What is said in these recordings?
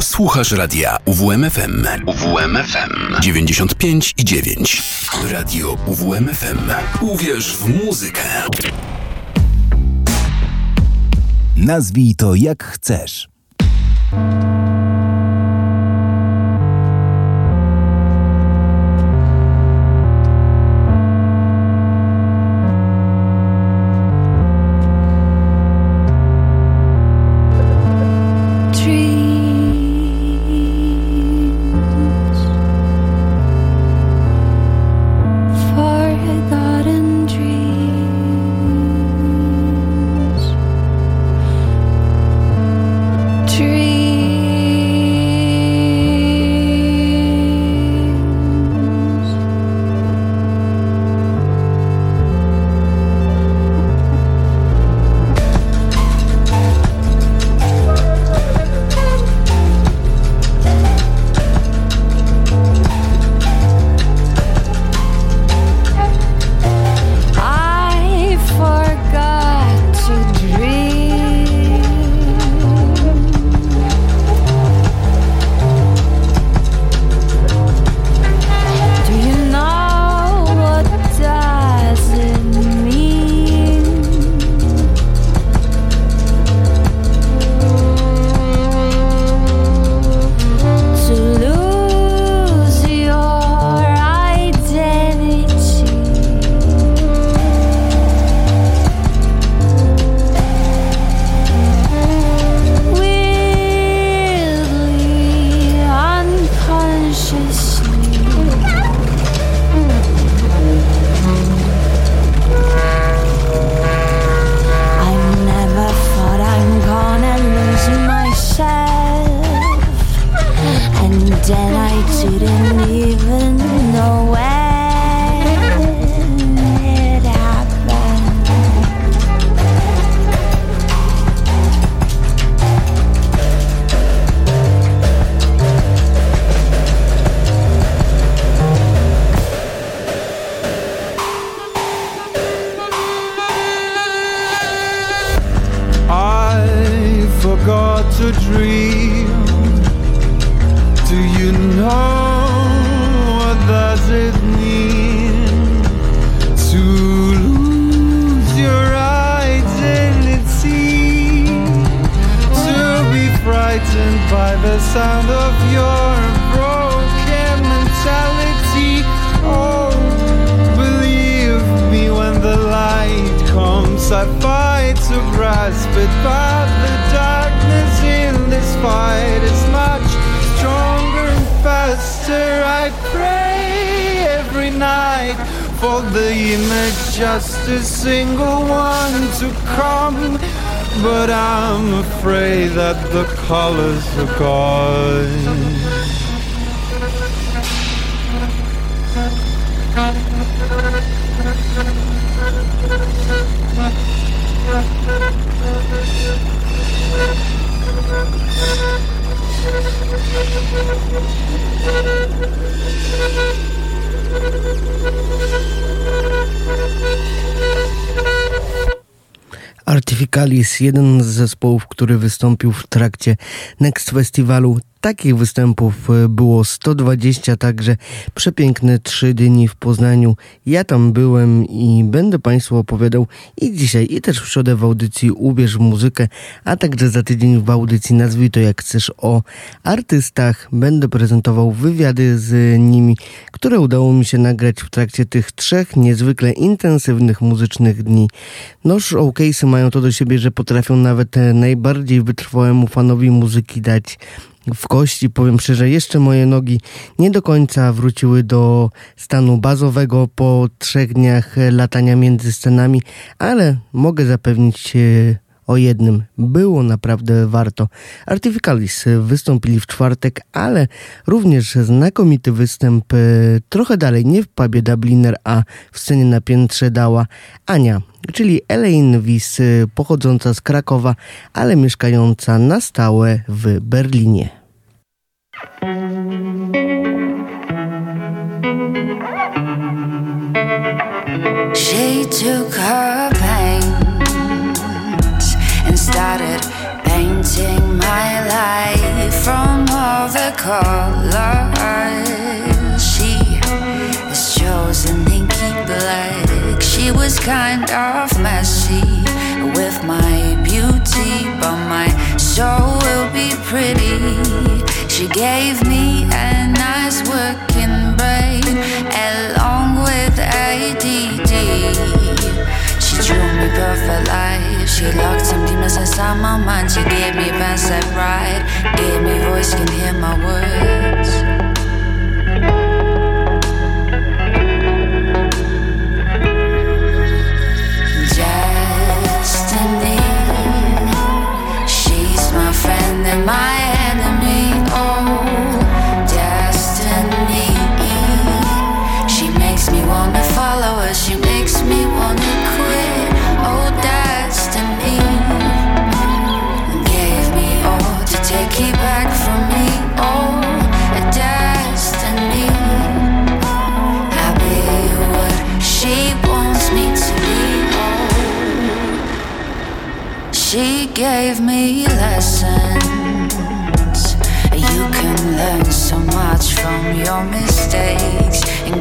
Słuchasz radia UWMFM. UWMFM 95 i 9. Radio UWMFM. Uwierz w muzykę. Nazwij to jak chcesz. Jeden z zespołów, który wystąpił w trakcie Next Festiwalu Takich występów e, było 120, także przepiękne trzy dni w Poznaniu. Ja tam byłem i będę Państwu opowiadał i dzisiaj, i też w środę w audycji Ubierz muzykę, a także za tydzień w audycji Nazwij to jak chcesz o artystach. Będę prezentował wywiady z nimi, które udało mi się nagrać w trakcie tych trzech niezwykle intensywnych muzycznych dni. No, showcase'y mają to do siebie, że potrafią nawet najbardziej wytrwałemu fanowi muzyki dać w kości. Powiem szczerze, jeszcze moje nogi nie do końca wróciły do stanu bazowego po trzech dniach latania między scenami, ale mogę zapewnić o jednym. Było naprawdę warto. Artificalis wystąpili w czwartek, ale również znakomity występ e, trochę dalej, nie w pubie Dubliner, a w scenie na piętrze dała Ania, czyli Elaine Wies, e, pochodząca z Krakowa, ale mieszkająca na stałe w Berlinie. She took her started painting my life from color. She has chosen inky black. She was kind of messy with my beauty, but my soul will be pretty. She gave me a nice working me perfect life. She locked some demons inside my mind. She gave me pants that ride. Gave me voice, can hear my words.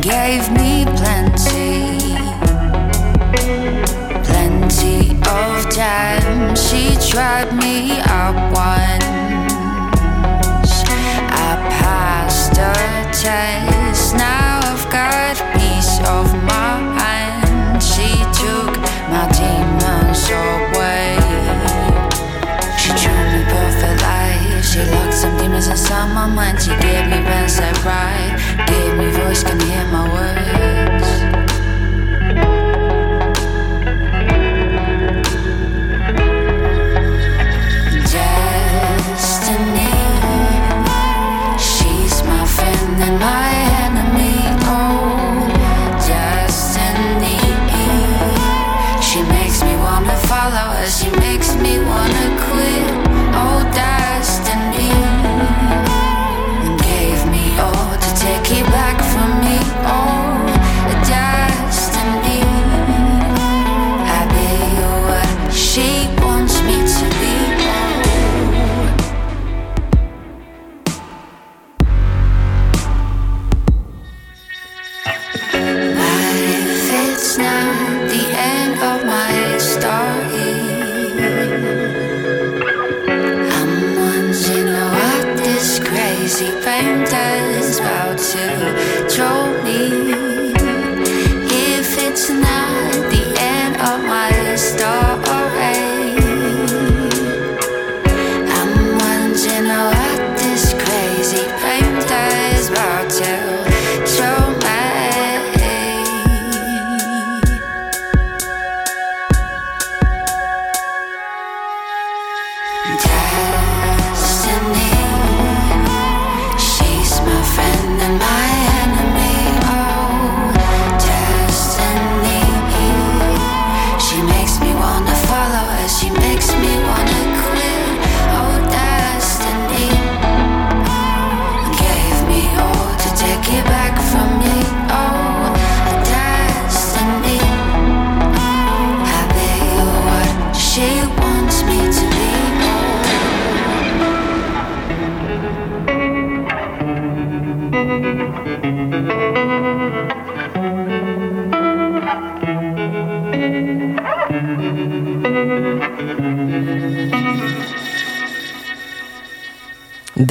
Gave me plenty. Plenty of time. She tried me up once. I passed the test. Now I've got peace of mind. She took my demons away. She drew me perfect life. She locked some demons inside my mind. She gave me pants that right. Me voice, can hear my words.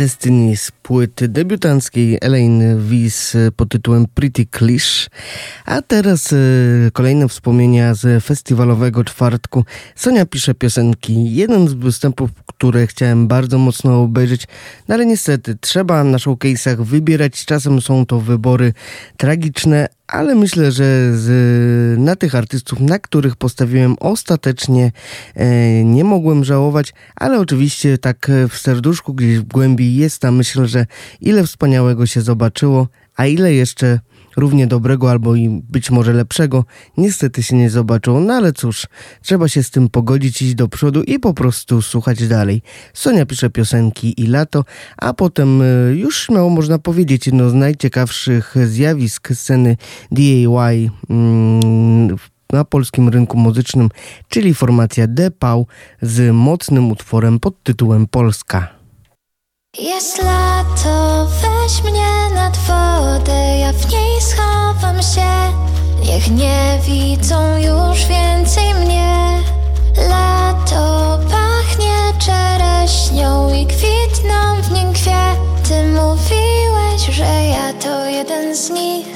Destiny z płyty debiutanckiej Elaine Weiss pod tytułem Pretty Cliché. A teraz e, kolejne wspomnienia z festiwalowego czwartku. Sonia pisze piosenki. Jeden z występów, które chciałem bardzo mocno obejrzeć, no ale niestety trzeba na showcase'ach wybierać. Czasem są to wybory tragiczne, ale myślę, że z, na tych artystów, na których postawiłem ostatecznie, e, nie mogłem żałować, ale oczywiście tak w serduszku gdzieś w głębi jest ta myśl, że ile wspaniałego się zobaczyło, a ile jeszcze równie dobrego albo i być może lepszego niestety się nie zobaczyło. No ale cóż, trzeba się z tym pogodzić, iść do przodu i po prostu słuchać dalej. Sonia pisze piosenki i lato, a potem y, już śmiało można powiedzieć jedno z najciekawszych zjawisk sceny DIY mm, na polskim rynku muzycznym, czyli formacja Depał z mocnym utworem pod tytułem Polska. Jest lato, weź mnie nad wodę, ja w niej schowam się. Niech nie widzą już więcej mnie. Lato pachnie czereśnią i kwitną w nim kwiaty. Mówiłeś, że ja to jeden z nich.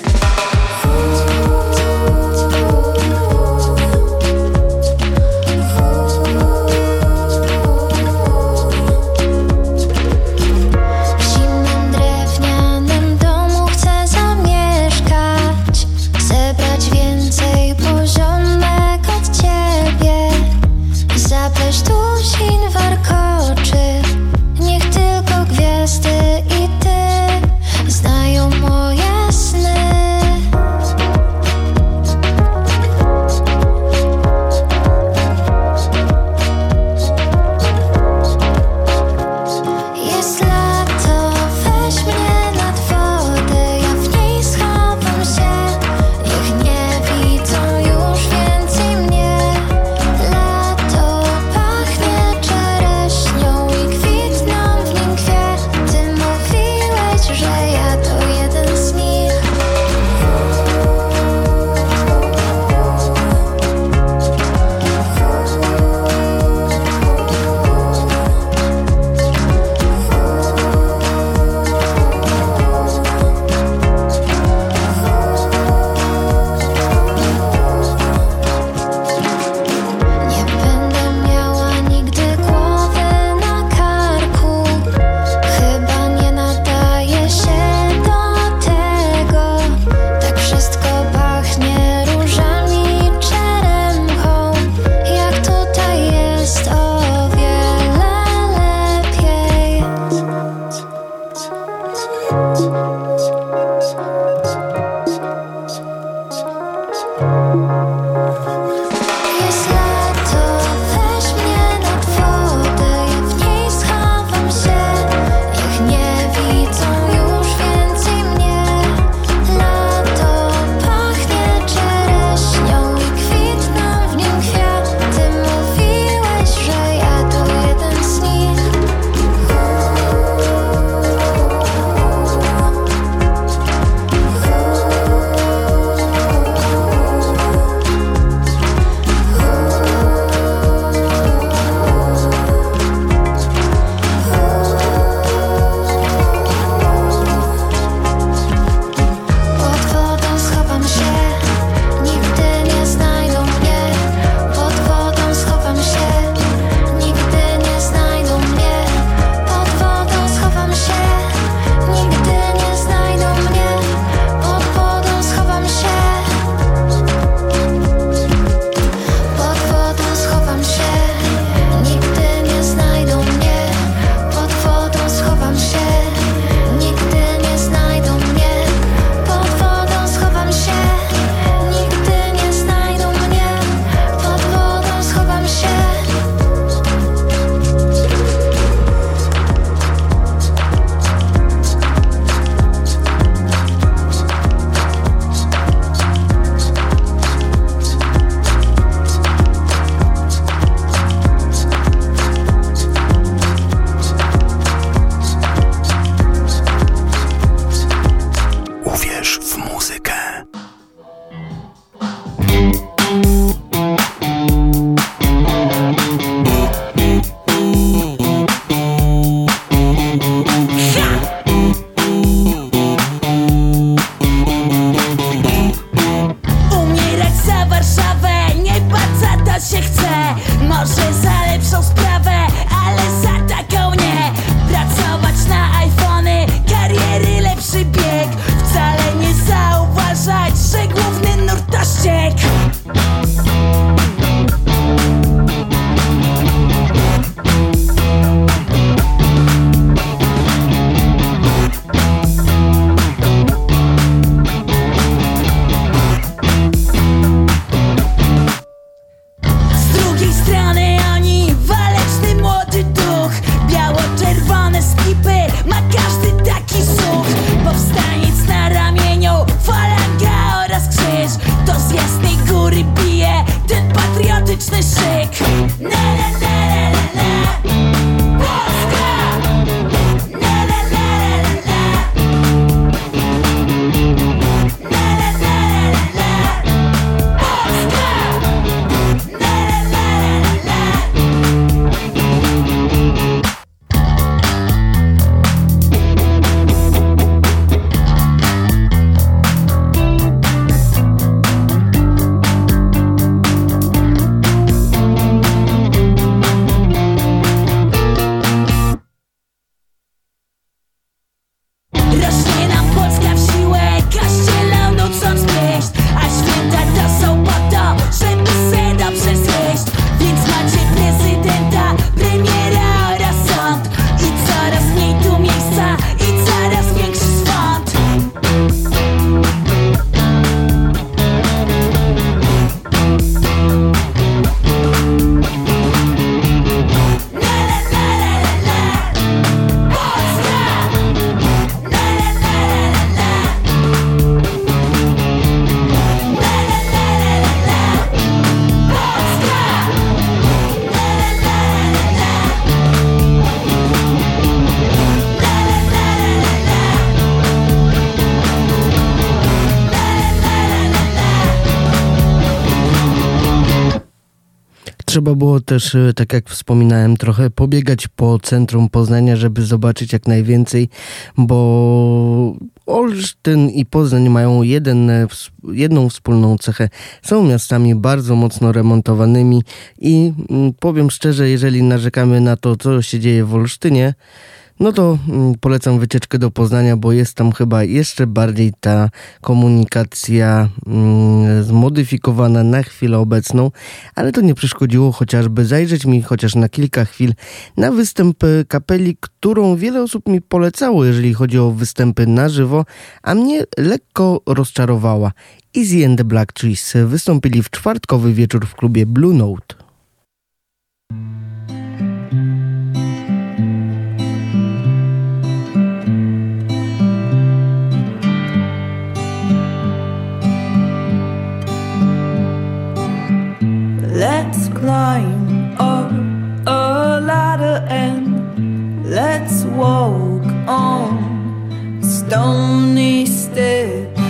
No. Trzeba było też, e, tak jak wspominałem, trochę pobiegać po centrum Poznania, żeby zobaczyć jak najwięcej, bo Olsztyn i Poznań mają jeden, e, jedną wspólną cechę. Są miastami bardzo mocno remontowanymi i mm, powiem szczerze, jeżeli narzekamy na to, co się dzieje w Olsztynie, no to mm, polecam wycieczkę do Poznania, bo jest tam chyba jeszcze bardziej ta komunikacja mm, zmodyfikowana na chwilę obecną, ale to nie przeszkodziło chociażby zajrzeć mi chociaż na kilka chwil na występ kapeli, którą wiele osób mi polecało, jeżeli chodzi o występy na żywo, a mnie lekko rozczarowała. Easy and the Black Trees wystąpili w czwartkowy wieczór w klubie Blue Note. Let's climb up a ladder and let's walk on stony steps.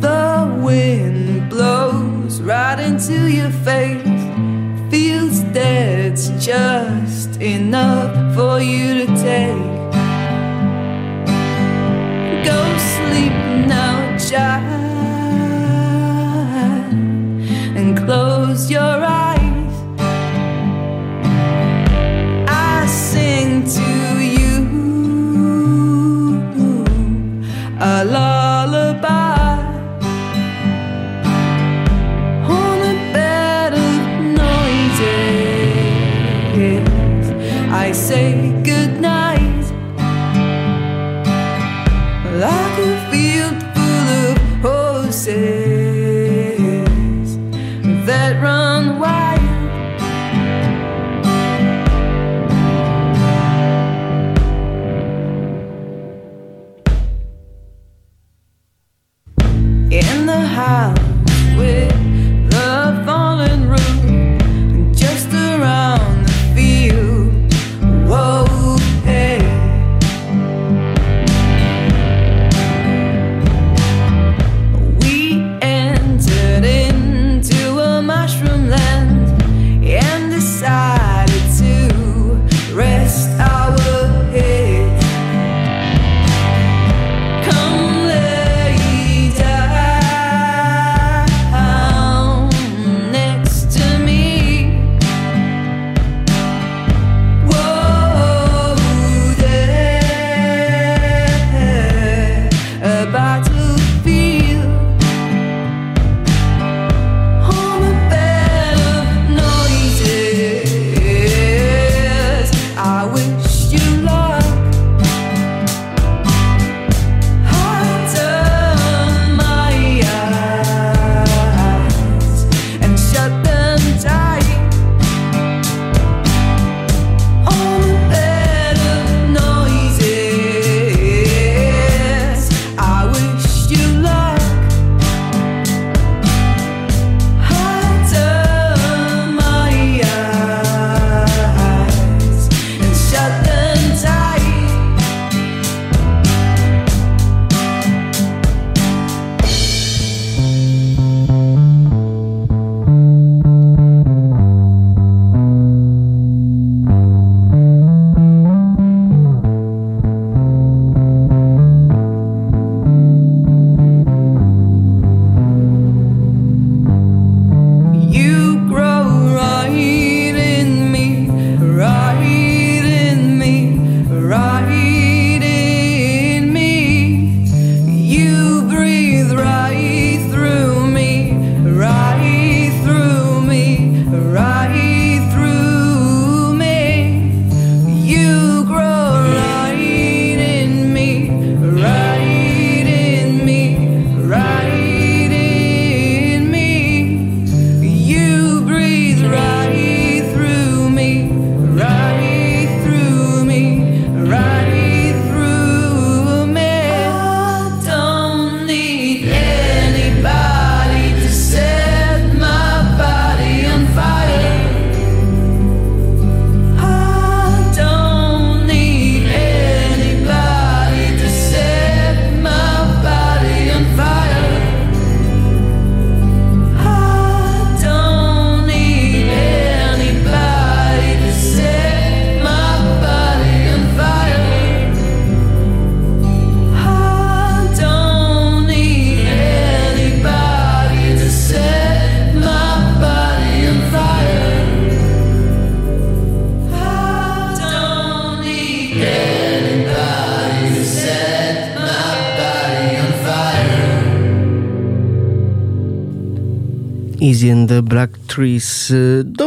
The wind blows right into your face, feels dead's just enough for you to take. Go sleep now, child close your eyes. In the house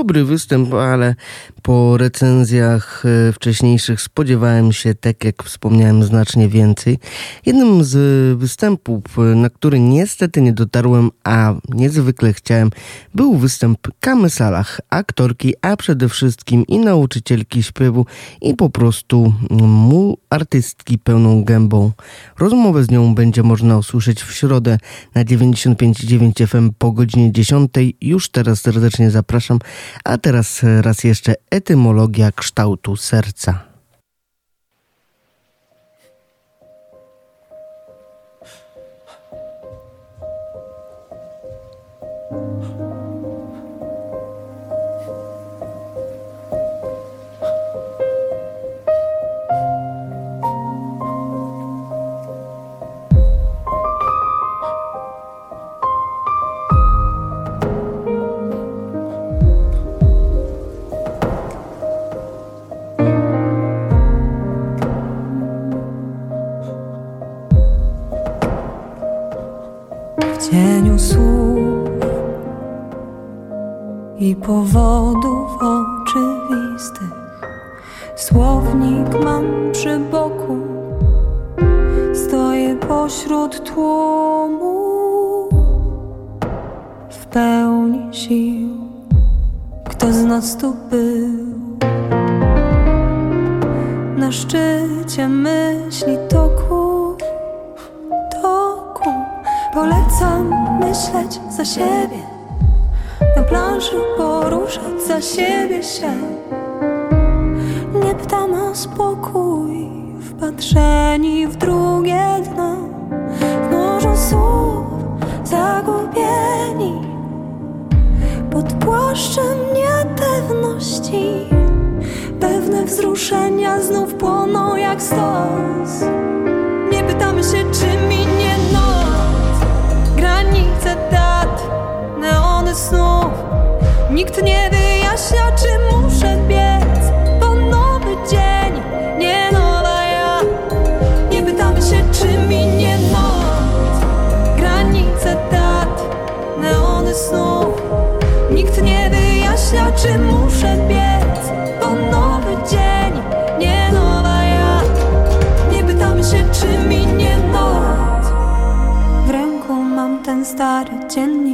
Dobry występ, ale po recenzjach e, wcześniejszych spodziewałem się, tak jak wspomniałem, znacznie więcej. Jednym z występów, e, na który niestety nie dotarłem, a niezwykle chciałem, był występ Kamy Salah, aktorki, a przede wszystkim i nauczycielki śpiewu i po prostu mu artystki pełną gębą. Rozmowę z nią będzie można usłyszeć w środę na 95,9 FM po godzinie 10. Już teraz serdecznie zapraszam, a teraz raz jeszcze etymologia kształtu serca. Powodów oczywistych. Słownik mam przy boku, stoję pośród tłumu w pełni sił. Kto z nas tu był? Na szczycie myśli toku Polecam myśleć za siebie Planszy poruszać za siebie się. Nie pytam o spokój Wpatrzeni w drugie dno. W morzu słów zagubieni Pod płaszczem niepewności Pewne wzruszenia znów płoną jak stos. Nie pytamy się czy minie granice dat, neony snów Nikt nie wyjaśnia, czy muszę biec po nowy dzień, nie nowa ja. Nie pytamy się, czy minie noc. Granice dat, neony snów Nikt nie wyjaśnia, czy muszę biec po nowy dzień, nie nowa ja. Nie pytamy się, czy minie noc. Mam ten stary dziennik.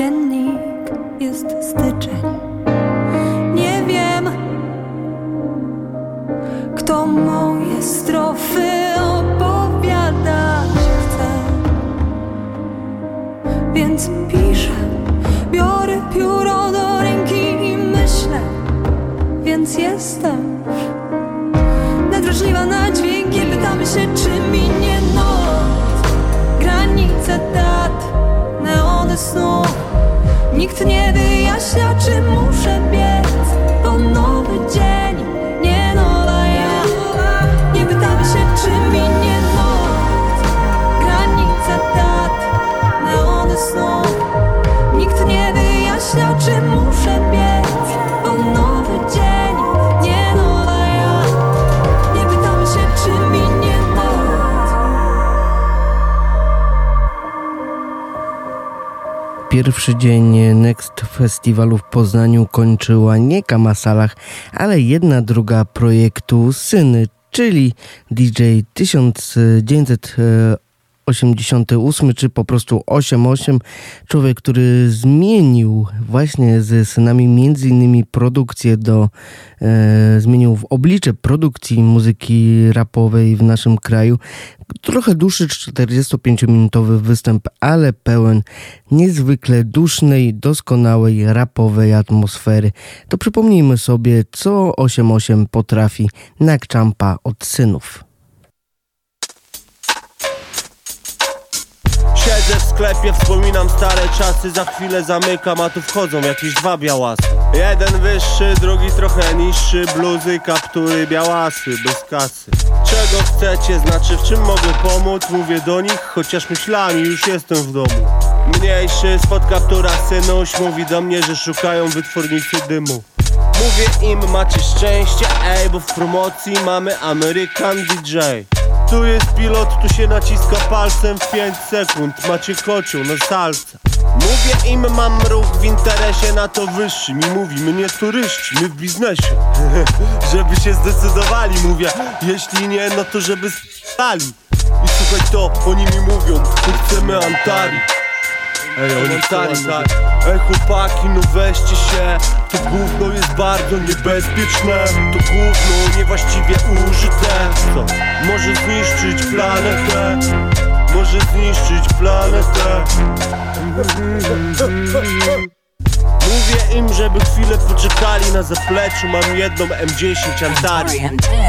Stary dziennik Pierwszy dzień Next Festiwalu w Poznaniu kończyła nie Kama Salach, ale jedna druga projektu Syny, czyli DJ 1900 88 czy po prostu 88. Człowiek, który zmienił właśnie ze synami między innymi produkcję do, e, zmienił w oblicze produkcji muzyki rapowej w naszym kraju. Trochę dłuższy 45-minutowy występ, ale pełen niezwykle dusznej, doskonałej rapowej atmosfery. To przypomnijmy sobie, co 88 potrafi na Czampa od synów. Sklepie, wspominam stare czasy Za chwilę zamykam, a tu wchodzą jakieś dwa białasy. Jeden wyższy, drugi trochę niższy Bluzy, kaptury, białasy, bez kasy. Czego chcecie, znaczy w czym mogę pomóc? Mówię do nich, chociaż myślami już jestem w domu. Mniejszy, spod kaptura synuś Mówi do mnie, że szukają wytwornicy dymu. Mówię im, macie szczęście, ej, bo w promocji mamy American DJ tu jest pilot, tu się naciska palcem w 5 sekund. Macie kocioł na salce. Mówię im, mam ruch w interesie na to wyższy Mi mówi, my nie turyści, my w biznesie. Żeby się zdecydowali, mówię Jeśli nie, no to żeby stali I słuchaj to, oni mi mówią My chcemy Antari Ej, oni stali, tak Ej chłopaki, no weźcie się. To gówno jest bardzo niebezpieczne. To gówno niewłaściwie użyte. Co? Może zniszczyć planetę. Może zniszczyć planetę. Mówię im, żeby chwilę poczekali na zapleczu. Mam jedną M10 Antari.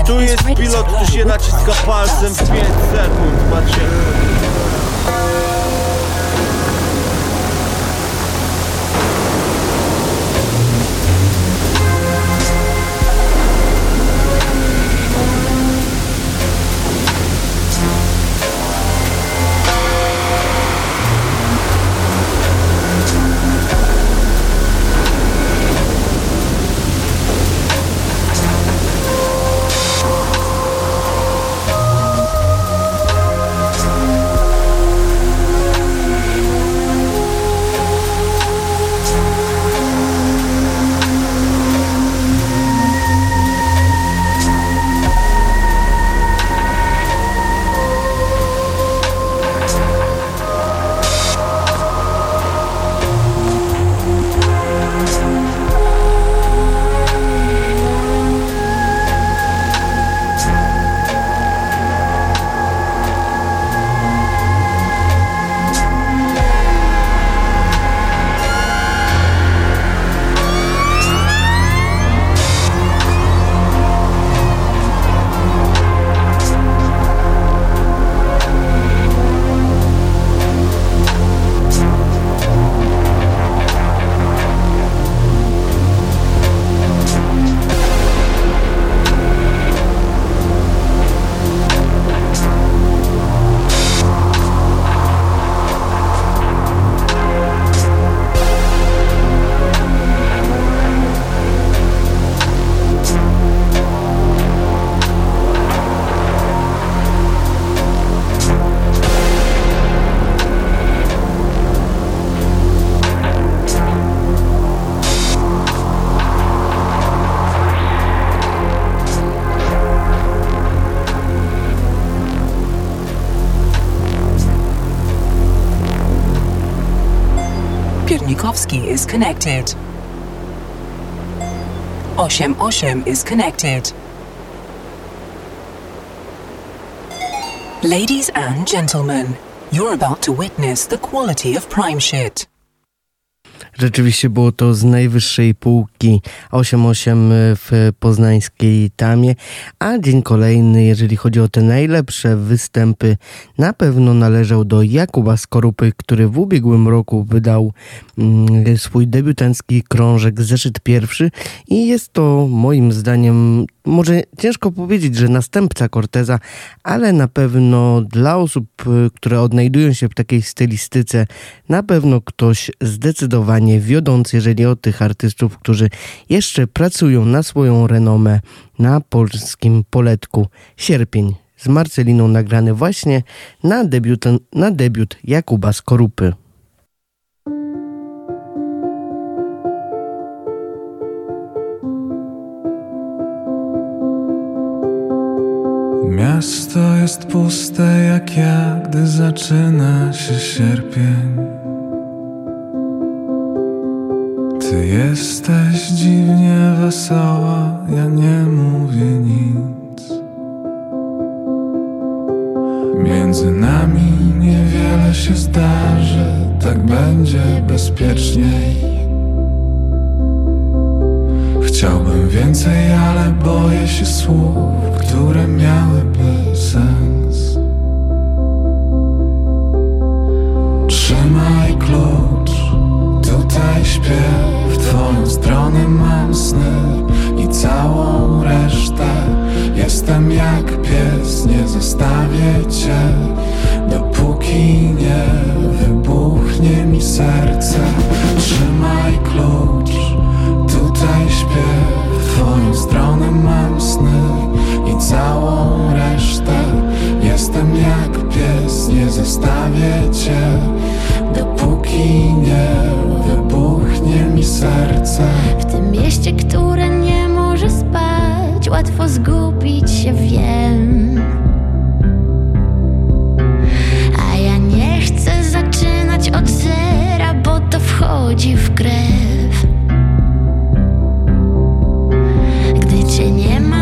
Tu jest pilot, tu się naciska palcem w 5 sekund. Macie... is connected. Oshem Oshem is connected. Ladies and gentlemen, you're about to witness the quality of Prime Shit. Rzeczywiście było to z najwyższej półki 8-8 w poznańskiej Tamie, a dzień kolejny, jeżeli chodzi o te najlepsze występy, na pewno należał do Jakuba Skorupy, który w ubiegłym roku wydał mm, swój debiutancki krążek Zeszyt Pierwszy. I jest to moim zdaniem może ciężko powiedzieć, że następca Corteza, ale na pewno dla osób, które odnajdują się w takiej stylistyce, na pewno ktoś zdecydowanie wiodący, jeżeli o tych artystów, którzy jeszcze pracują na swoją renomę na polskim poletku. Sierpień z Marceliną nagrany właśnie na debiut, na debiut Jakuba Skorupy. Miasto jest puste jak ja, gdy zaczyna się sierpień. Ty jesteś dziwnie wesoła, ja nie mówię nic. Między nami niewiele się zdarzy, tak będzie bezpieczniej. Chciałbym więcej, ale boję się słów, które miałyby sens. Trzymaj klucz, tutaj śpię, w twoją stronę mam sny i całą resztę. Jestem jak pies, nie zostawię cię, dopóki nie wybuchnie mi serce. Trzymaj klucz tutaj śpię W twoją stronę mam sny I całą resztę Jestem jak pies Nie zostawię cię Dopóki nie wybuchnie mi W tym mieście, które nie może spać Łatwo zgubić się, wiem. A ja nie chcę zaczynać od zera Bo to wchodzi w krew. Cię nie ma,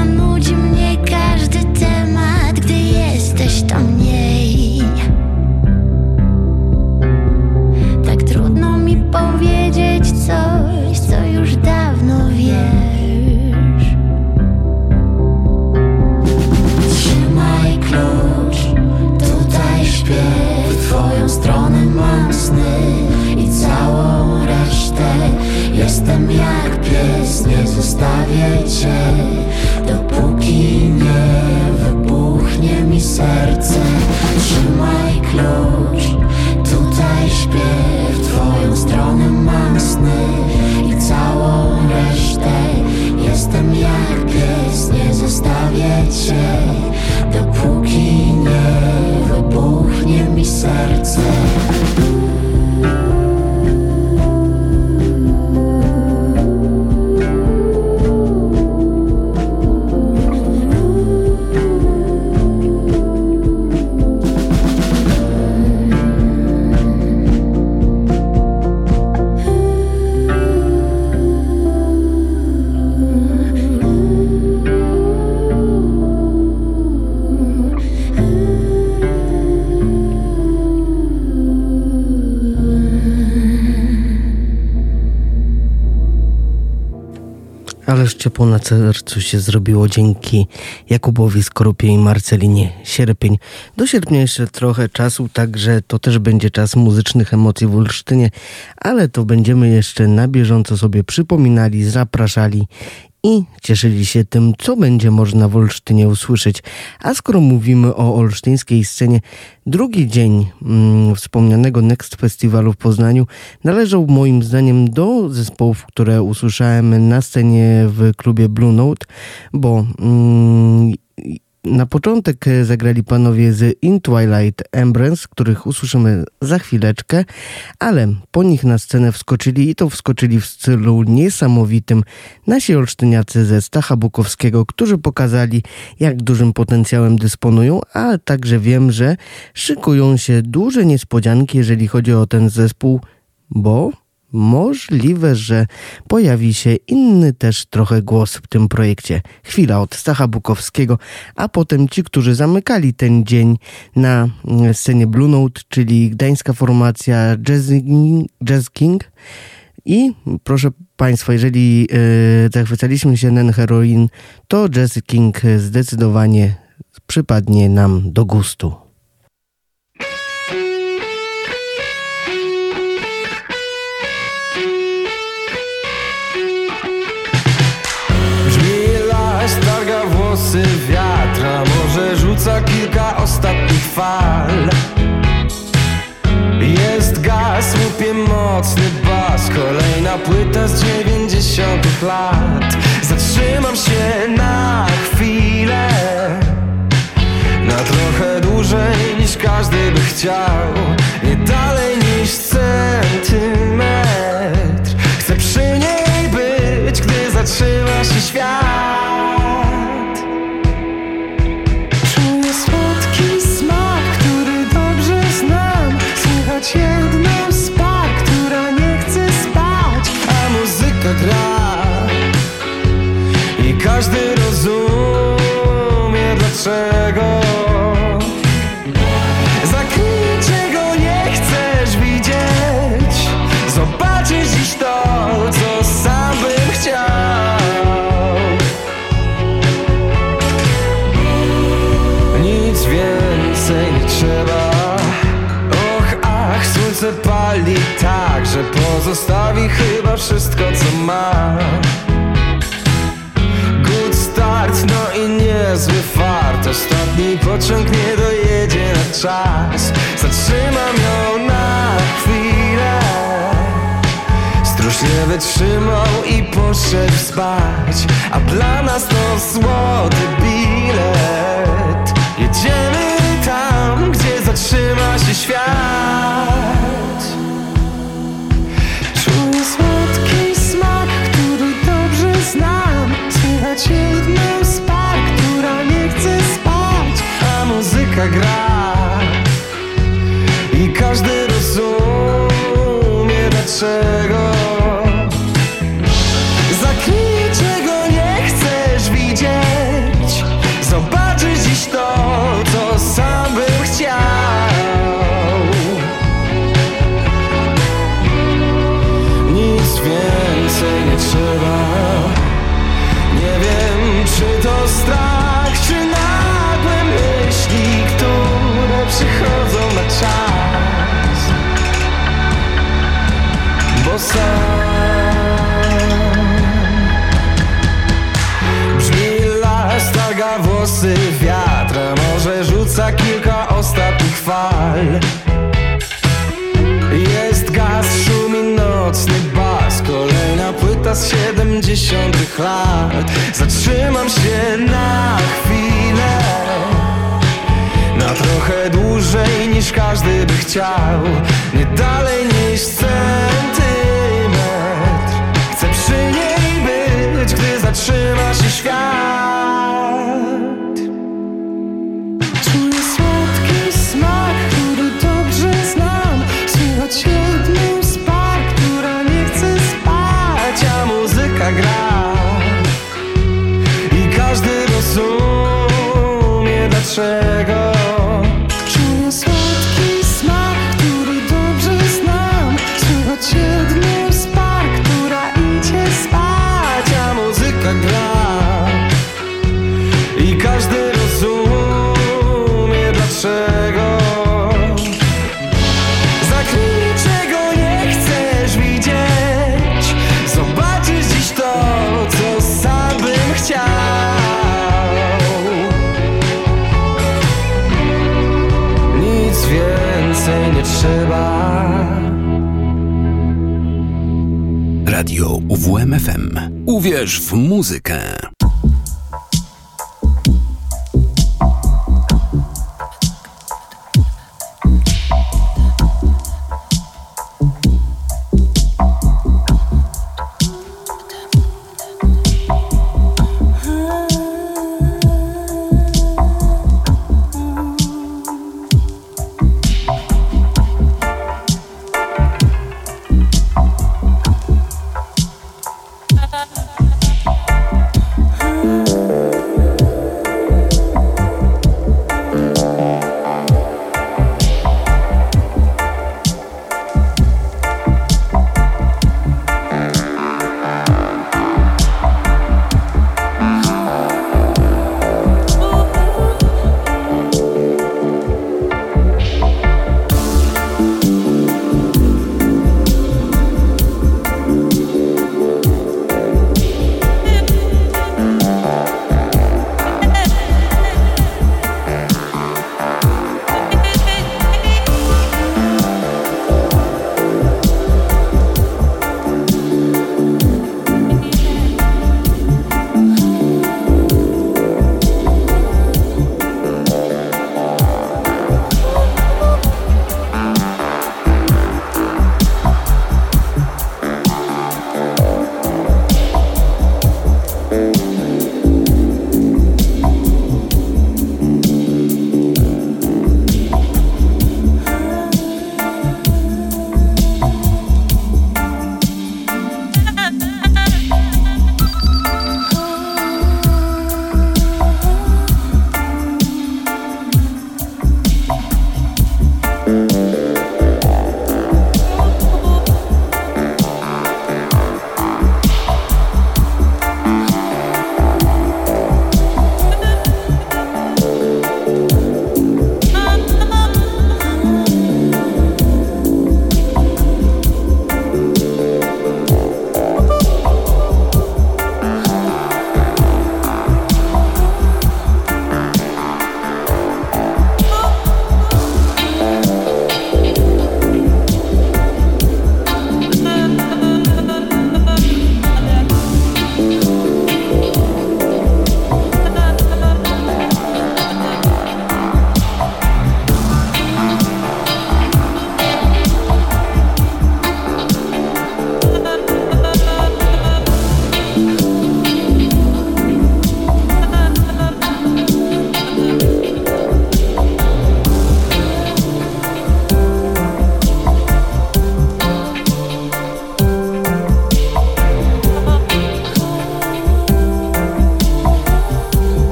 Jestem jak pies, nie zostawię cię ciepło na sercu się zrobiło dzięki Jakubowi Skorupie i Marcelinie Sierpień. Do sierpnia jeszcze trochę czasu, także to też będzie czas muzycznych emocji w Olsztynie, ale to będziemy jeszcze na bieżąco sobie przypominali, zapraszali i cieszyli się tym, co będzie można w Olsztynie usłyszeć. A skoro mówimy o olsztyńskiej scenie, drugi dzień mm, wspomnianego Next Festiwalu w Poznaniu należał moim zdaniem do zespołów, które usłyszałem na scenie w klubie Blue Note, bo mm, na początek zagrali panowie z In Twilight Embrace, których usłyszymy za chwileczkę, ale po nich na scenę wskoczyli i to wskoczyli w stylu niesamowitym. Nasi olsztyniacy ze Stacha Bukowskiego, którzy pokazali jak dużym potencjałem dysponują, a także wiem, że szykują się duże niespodzianki, jeżeli chodzi o ten zespół, bo Możliwe, że pojawi się inny też trochę głos w tym projekcie. Chwila od Stacha Bukowskiego, a potem ci, którzy zamykali ten dzień na scenie Blue Note, czyli gdańska formacja Jazz, Jazz King. I proszę Państwa, jeżeli yy, zachwycaliśmy się Nen Heroin, to Jazz King zdecydowanie przypadnie nam do gustu. Rzuca kilka ostatnich fal. Jest gaz, łupie mocny bas Kolejna płyta z dziewięćdziesiątych lat. Zatrzymam się na chwilę Na trochę dłużej niż każdy by chciał. Nie dalej niż centymetr. Chcę przy niej być, gdy zatrzyma się świat I każdy rozumie dlaczego. Zakryj czego nie chcesz widzieć. Zobaczysz dziś to, co sam bym chciał. Nic więcej nie trzeba. Och, ach, słońce pali tak, że pozostawi chyba wszystko co ma. Good start, no i niezły fart. Ostatni pociąg nie dojedzie na czas. Zatrzymam ją na chwilę. Stróż nie wytrzymał i poszedł spać. A dla nas to złoty bilet. Jedziemy tam, gdzie zatrzyma się świat muzyka gra I każdy rozumie dlaczego sam. Brzmi las, targa włosy wiatra Może rzuca kilka ostatnich fal. Jest gaz, szumi nocny bas Kolejna płyta z siedemdziesiątych lat. Zatrzymam się na chwilę Na trochę dłużej niż każdy by chciał. Nie dalej niż centymetr w muzykę.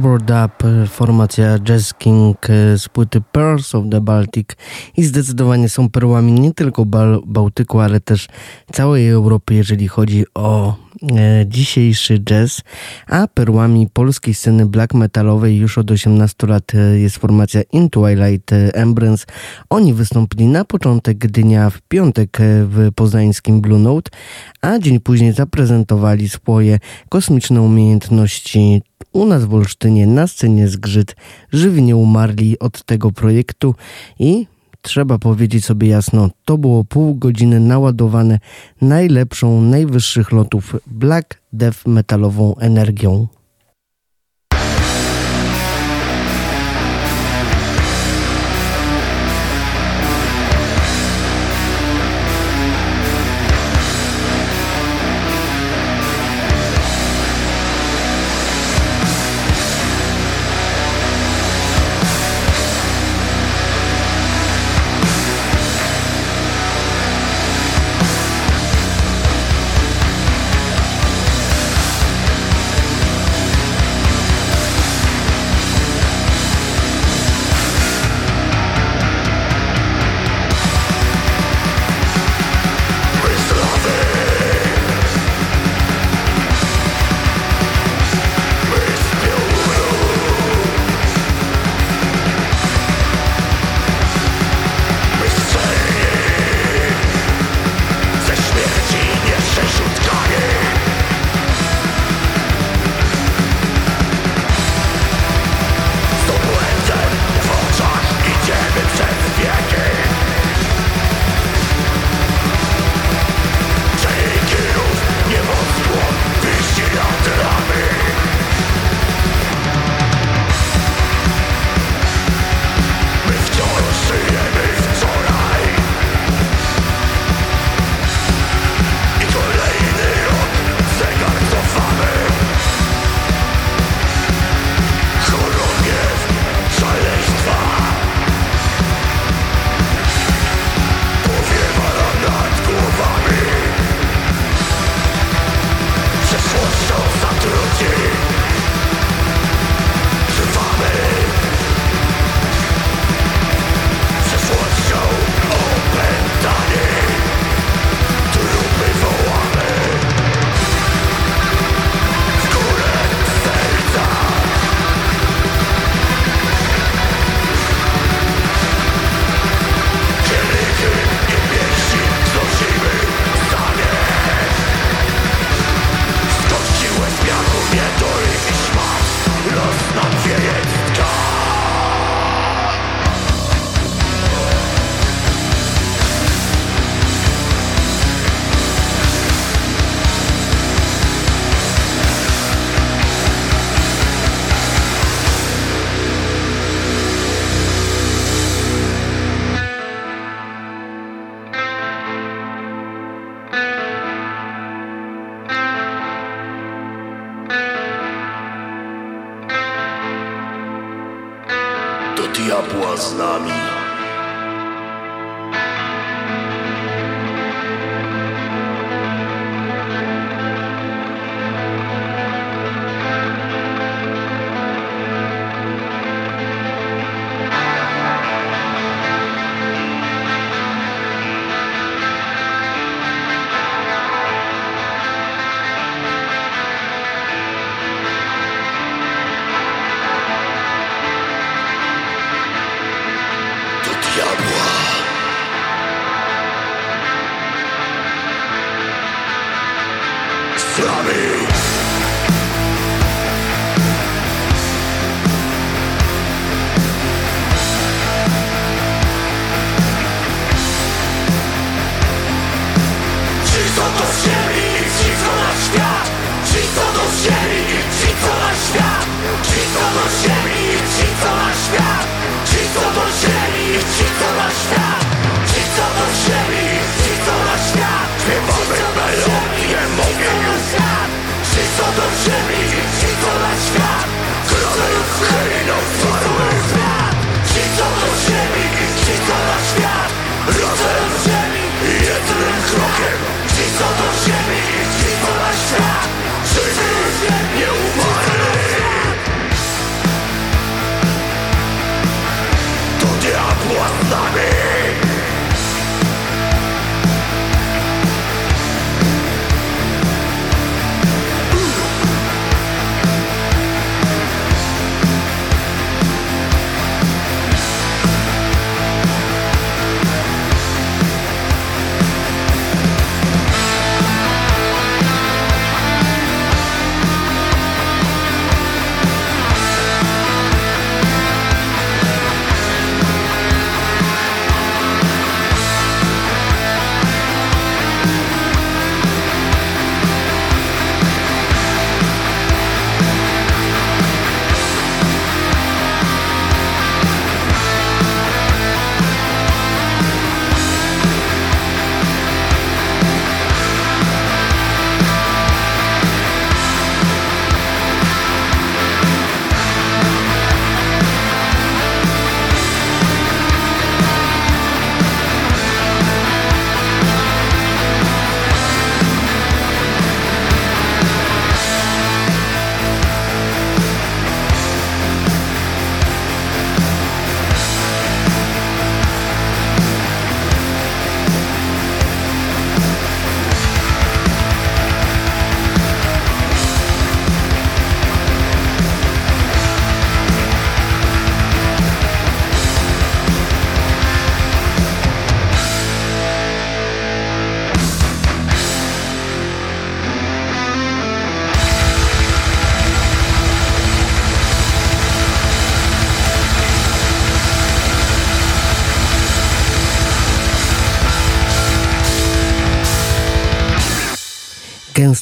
Harbor Dub, formacja Jazz King z płyty Pearls of the Baltic i zdecydowanie są perłami nie tylko Bal Bałtyku, ale też całej Europy, jeżeli chodzi o e, dzisiejszy jazz, a perłami polskiej sceny black metalowej już od 18 lat e, jest formacja In Twilight Embrace. Oni wystąpili na początek dnia w piątek e, w poznańskim Blue Note, a dzień później zaprezentowali swoje kosmiczne umiejętności u nas w Olsztynie na scenie zgrzyt żywnie umarli od tego projektu i trzeba powiedzieć sobie jasno, to było pół godziny naładowane najlepszą, najwyższych lotów black death metalową energią. diabła z nami.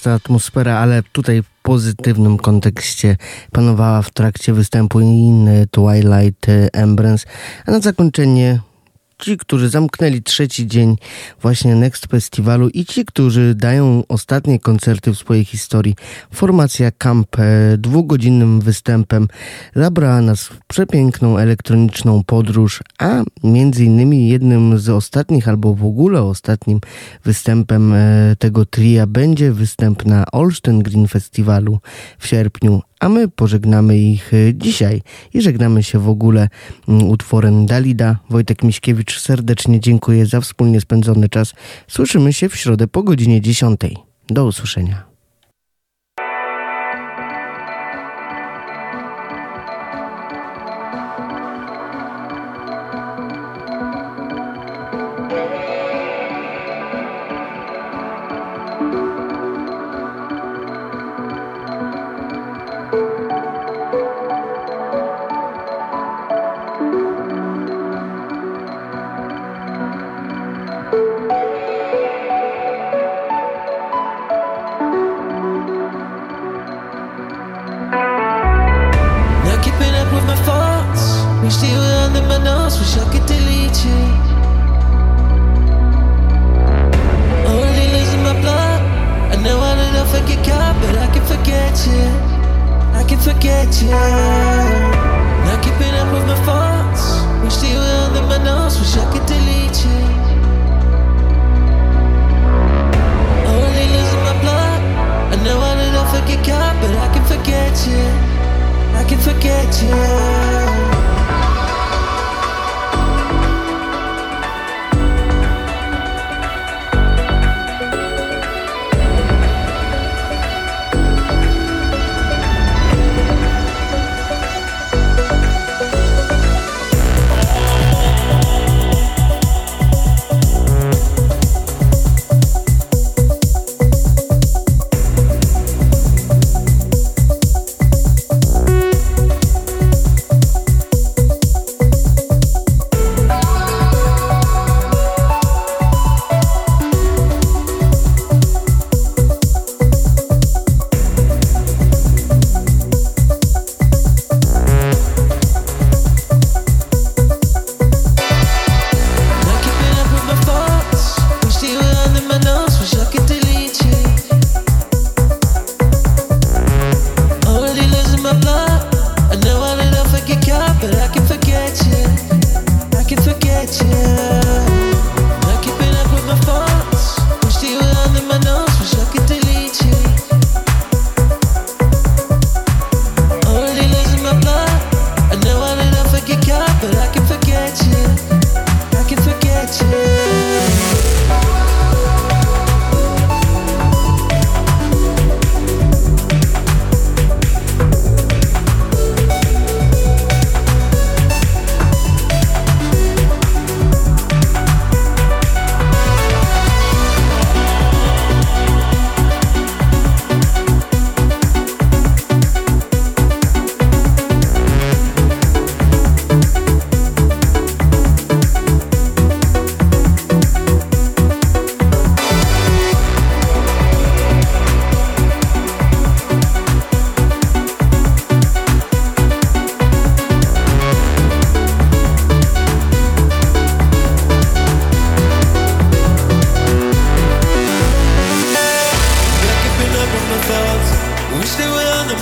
Atmosfera, ale tutaj w pozytywnym kontekście panowała w trakcie występu inny Twilight Embrace, a na zakończenie ci, którzy zamknęli trzeci dzień właśnie Next Festiwalu i ci, którzy dają ostatnie koncerty w swojej historii. Formacja Camp e, dwugodzinnym występem zabrała nas w przepiękną elektroniczną podróż, a między innymi jednym z ostatnich albo w ogóle ostatnim występem e, tego tria będzie występ na Olsztyn Green Festiwalu w sierpniu, a my pożegnamy ich e, dzisiaj i żegnamy się w ogóle mm, utworem Dalida. Wojtek Miśkiewicz serdecznie dziękuję za wspólnie spędzony czas. Słyszymy się w środę po godzinie 10. Do usłyszenia.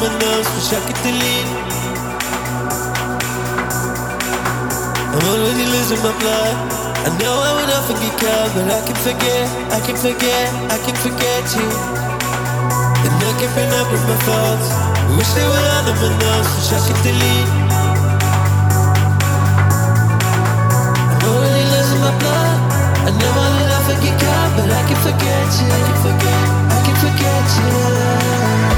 my nerves, wish I could delete. I'm already losing my blood. I know I would often get caught, but I can forget, I can forget, I can forget you. And I can bring up with my thoughts. Wish they were other my else, wish I could delete. I'm already losing my blood. I know I would often get caught, but I can forget you. I can forget, I can forget you.